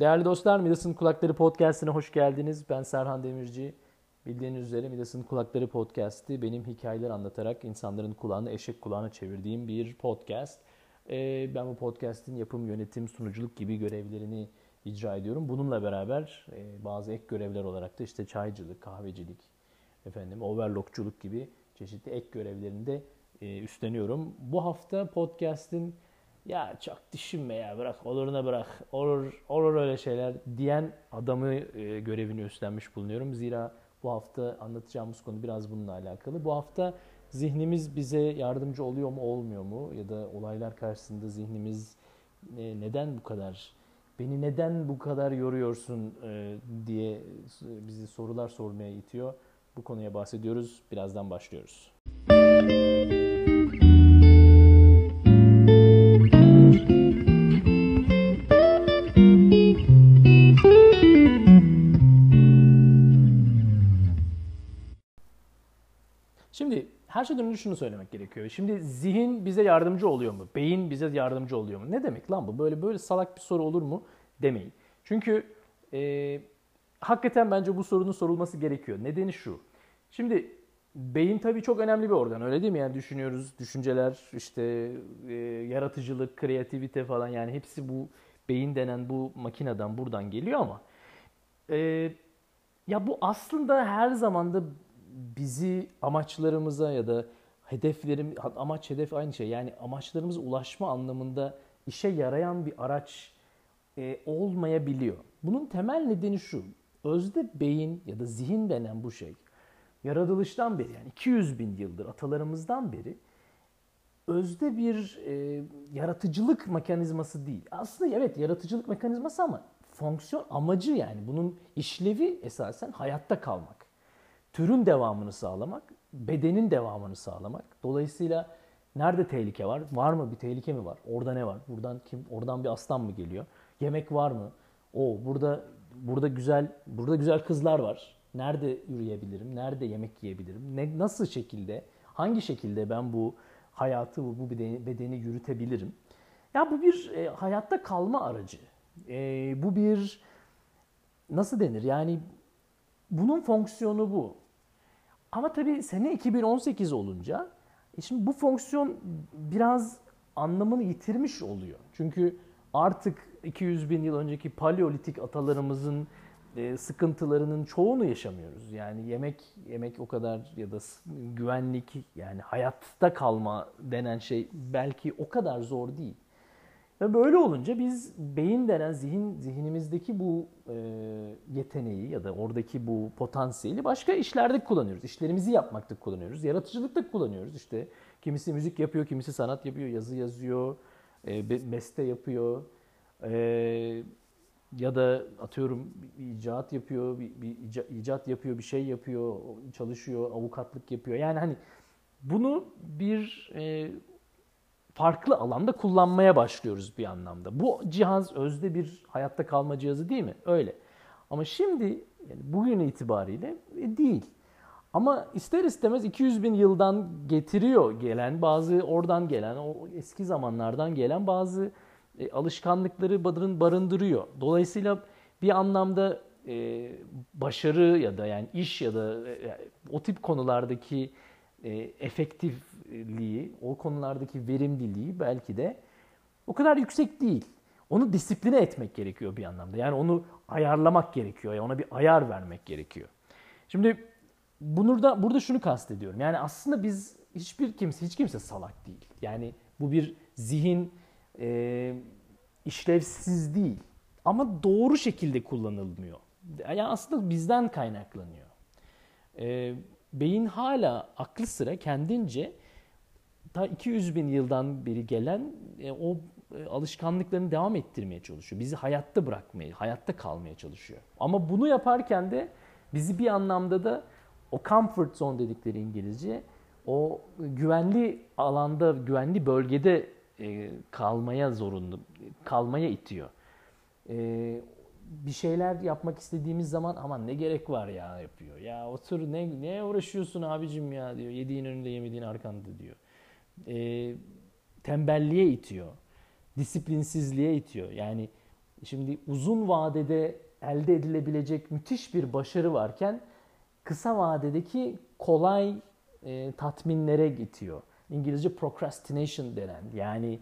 Değerli dostlar, Midas'ın Kulakları Podcast'ine hoş geldiniz. Ben Serhan Demirci. Bildiğiniz üzere Midas'ın Kulakları Podcast'i benim hikayeler anlatarak insanların kulağını eşek kulağına çevirdiğim bir podcast. Ee, ben bu podcast'in yapım, yönetim, sunuculuk gibi görevlerini icra ediyorum. Bununla beraber e, bazı ek görevler olarak da işte çaycılık, kahvecilik, efendim overlockçuluk gibi çeşitli ek görevlerini de e, üstleniyorum. Bu hafta podcast'in ya çok düşünme ya bırak oluruna bırak olur olur öyle şeyler diyen adamı e, görevini üstlenmiş bulunuyorum. Zira bu hafta anlatacağımız konu biraz bununla alakalı. Bu hafta zihnimiz bize yardımcı oluyor mu olmuyor mu ya da olaylar karşısında zihnimiz e, neden bu kadar beni neden bu kadar yoruyorsun e, diye bizi sorular sormaya itiyor. Bu konuya bahsediyoruz. Birazdan başlıyoruz. Şimdi her şeyden önce şunu söylemek gerekiyor. Şimdi zihin bize yardımcı oluyor mu? Beyin bize yardımcı oluyor mu? Ne demek lan bu? Böyle böyle salak bir soru olur mu? Demeyin. Çünkü e, hakikaten bence bu sorunun sorulması gerekiyor. Nedeni şu. Şimdi beyin tabii çok önemli bir organ öyle değil mi? Yani düşünüyoruz, düşünceler, işte e, yaratıcılık, kreativite falan yani hepsi bu beyin denen bu makineden buradan geliyor ama e, ya bu aslında her zamanda bizi amaçlarımıza ya da hedeflerim amaç hedef aynı şey yani amaçlarımıza ulaşma anlamında işe yarayan bir araç e, olmayabiliyor. Bunun temel nedeni şu. Özde beyin ya da zihin denen bu şey yaratılıştan beri yani 200 bin yıldır atalarımızdan beri özde bir e, yaratıcılık mekanizması değil. Aslında evet yaratıcılık mekanizması ama fonksiyon amacı yani bunun işlevi esasen hayatta kalmak. Türün devamını sağlamak, bedenin devamını sağlamak. Dolayısıyla nerede tehlike var? Var mı bir tehlike mi var? Orada ne var? Buradan kim? Oradan bir aslan mı geliyor? Yemek var mı? O burada burada güzel burada güzel kızlar var. Nerede yürüyebilirim? Nerede yemek yiyebilirim? Ne nasıl şekilde? Hangi şekilde ben bu hayatı bu bedeni, bedeni yürütebilirim? Ya bu bir e, hayatta kalma aracı. E, bu bir nasıl denir? Yani bunun fonksiyonu bu. Ama tabii sene 2018 olunca e şimdi bu fonksiyon biraz anlamını yitirmiş oluyor. Çünkü artık 200 bin yıl önceki paleolitik atalarımızın e, sıkıntılarının çoğunu yaşamıyoruz. Yani yemek yemek o kadar ya da güvenlik yani hayatta kalma denen şey belki o kadar zor değil. Ve böyle olunca biz beyin denen zihin zihnimizdeki bu e, yeteneği ya da oradaki bu potansiyeli başka işlerde kullanıyoruz. İşlerimizi yapmakta kullanıyoruz. Yaratıcılıkta kullanıyoruz. İşte kimisi müzik yapıyor, kimisi sanat yapıyor, yazı yazıyor, e, beste yapıyor. E, ya da atıyorum bir icat yapıyor, bir, bir icat yapıyor, bir şey yapıyor, çalışıyor, avukatlık yapıyor. Yani hani bunu bir e, farklı alanda kullanmaya başlıyoruz bir anlamda. Bu cihaz özde bir hayatta kalma cihazı değil mi? Öyle. Ama şimdi yani bugün itibariyle e, değil. Ama ister istemez 200 bin yıldan getiriyor gelen bazı oradan gelen o eski zamanlardan gelen bazı e, alışkanlıkları barındırıyor. Dolayısıyla bir anlamda e, başarı ya da yani iş ya da e, o tip konulardaki e, efektifliği, o konulardaki verimliliği belki de o kadar yüksek değil. Onu disipline etmek gerekiyor bir anlamda. Yani onu ayarlamak gerekiyor. Yani ona bir ayar vermek gerekiyor. Şimdi burada burada şunu kastediyorum. Yani aslında biz hiçbir kimse hiç kimse salak değil. Yani bu bir zihin e, işlevsiz değil. Ama doğru şekilde kullanılmıyor. Yani aslında bizden kaynaklanıyor. E, beyin hala aklı sıra kendince ta 200 bin yıldan beri gelen e, o e, alışkanlıklarını devam ettirmeye çalışıyor. Bizi hayatta bırakmaya, hayatta kalmaya çalışıyor. Ama bunu yaparken de bizi bir anlamda da o comfort zone dedikleri İngilizce o güvenli alanda, güvenli bölgede e, kalmaya zorunlu, kalmaya itiyor. E, bir şeyler yapmak istediğimiz zaman aman ne gerek var ya yapıyor. Ya otur ne ne uğraşıyorsun abicim ya diyor. Yediğin önünde yemediğin arkanda diyor. E, tembelliğe itiyor. Disiplinsizliğe itiyor. Yani şimdi uzun vadede elde edilebilecek müthiş bir başarı varken kısa vadedeki kolay e, tatminlere gidiyor. İngilizce procrastination denen yani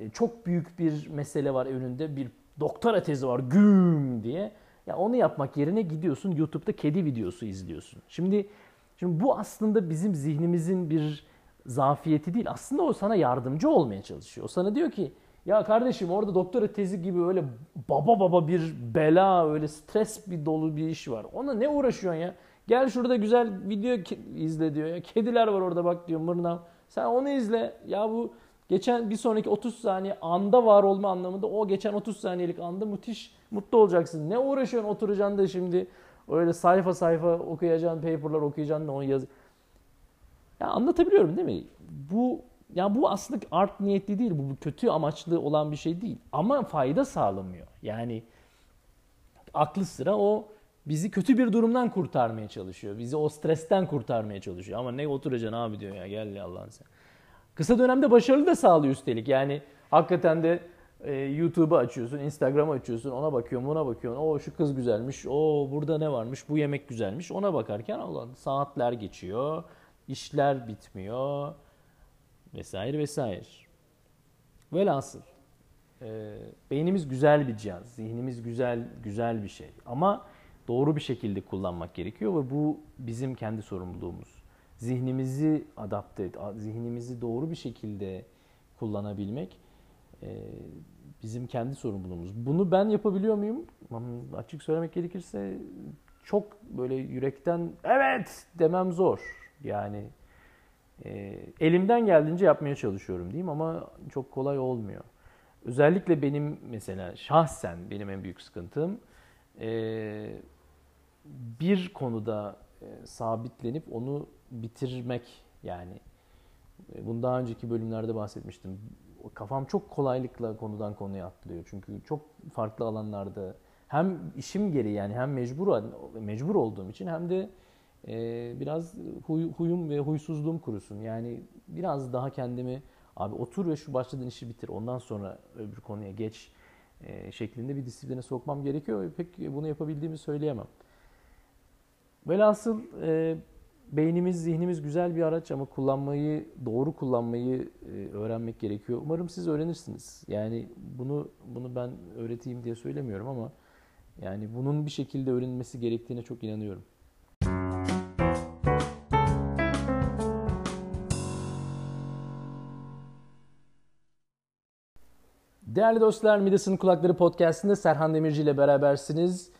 e, çok büyük bir mesele var önünde bir doktora tezi var güm diye. Ya onu yapmak yerine gidiyorsun YouTube'da kedi videosu izliyorsun. Şimdi şimdi bu aslında bizim zihnimizin bir zafiyeti değil. Aslında o sana yardımcı olmaya çalışıyor. O sana diyor ki ya kardeşim orada doktora tezi gibi öyle baba baba bir bela, öyle stres bir dolu bir iş var. Ona ne uğraşıyorsun ya? Gel şurada güzel video izle diyor ya. Kediler var orada bak diyor mırnav. Sen onu izle. Ya bu geçen bir sonraki 30 saniye anda var olma anlamında o geçen 30 saniyelik anda müthiş mutlu olacaksın. Ne uğraşıyorsun oturacaksın da şimdi öyle sayfa sayfa okuyacaksın, paperlar okuyacaksın da onu yaz. Ya anlatabiliyorum değil mi? Bu ya bu aslında art niyetli değil. Bu kötü amaçlı olan bir şey değil. Ama fayda sağlamıyor. Yani aklı sıra o bizi kötü bir durumdan kurtarmaya çalışıyor. Bizi o stresten kurtarmaya çalışıyor. Ama ne oturacaksın abi diyor ya gel Allah'ın sen. Kısa dönemde başarılı da sağlıyor üstelik. Yani hakikaten de e, YouTube'u açıyorsun, Instagram'ı açıyorsun, ona bakıyorsun, buna bakıyorsun. O şu kız güzelmiş, o burada ne varmış, bu yemek güzelmiş. Ona bakarken Allah saatler geçiyor, işler bitmiyor vesaire vesaire. Velhasıl e, beynimiz güzel bir cihaz, zihnimiz güzel güzel bir şey ama doğru bir şekilde kullanmak gerekiyor ve bu bizim kendi sorumluluğumuz. Zihnimizi adapte, zihnimizi doğru bir şekilde kullanabilmek e, bizim kendi sorumluluğumuz. Bunu ben yapabiliyor muyum? Açık söylemek gerekirse çok böyle yürekten evet demem zor. Yani e, elimden geldiğince yapmaya çalışıyorum diyeyim ama çok kolay olmuyor. Özellikle benim mesela şahsen benim en büyük sıkıntım e, bir konuda sabitlenip onu bitirmek yani. E, bunu daha önceki bölümlerde bahsetmiştim. Kafam çok kolaylıkla konudan konuya atlıyor. Çünkü çok farklı alanlarda hem işim gereği yani hem mecbur mecbur olduğum için hem de e, biraz huy, huyum ve huysuzluğum kurusun. Yani biraz daha kendimi abi otur ve şu başladığın işi bitir ondan sonra öbür konuya geç e, şeklinde bir disipline sokmam gerekiyor. Pek bunu yapabildiğimi söyleyemem. Velhasıl e, beynimiz, zihnimiz güzel bir araç ama kullanmayı, doğru kullanmayı e, öğrenmek gerekiyor. Umarım siz öğrenirsiniz. Yani bunu bunu ben öğreteyim diye söylemiyorum ama yani bunun bir şekilde öğrenilmesi gerektiğine çok inanıyorum. Değerli dostlar, Midas'ın Kulakları Podcast'inde Serhan Demirci ile berabersiniz.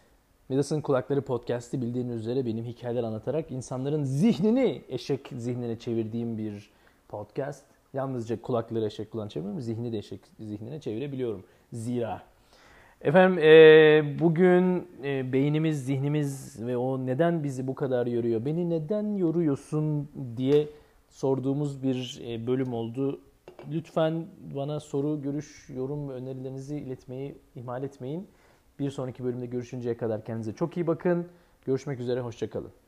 Midas'ın Kulakları Podcast'i bildiğiniz üzere benim hikayeler anlatarak insanların zihnini eşek zihnine çevirdiğim bir podcast. Yalnızca kulakları eşek kulağına çevirmiyorum, zihni de eşek zihnine çevirebiliyorum. Zira. Efendim e, bugün e, beynimiz, zihnimiz ve o neden bizi bu kadar yoruyor, beni neden yoruyorsun diye sorduğumuz bir e, bölüm oldu. Lütfen bana soru, görüş, yorum ve önerilerinizi iletmeyi ihmal etmeyin. Bir sonraki bölümde görüşünceye kadar kendinize çok iyi bakın. Görüşmek üzere, hoşçakalın.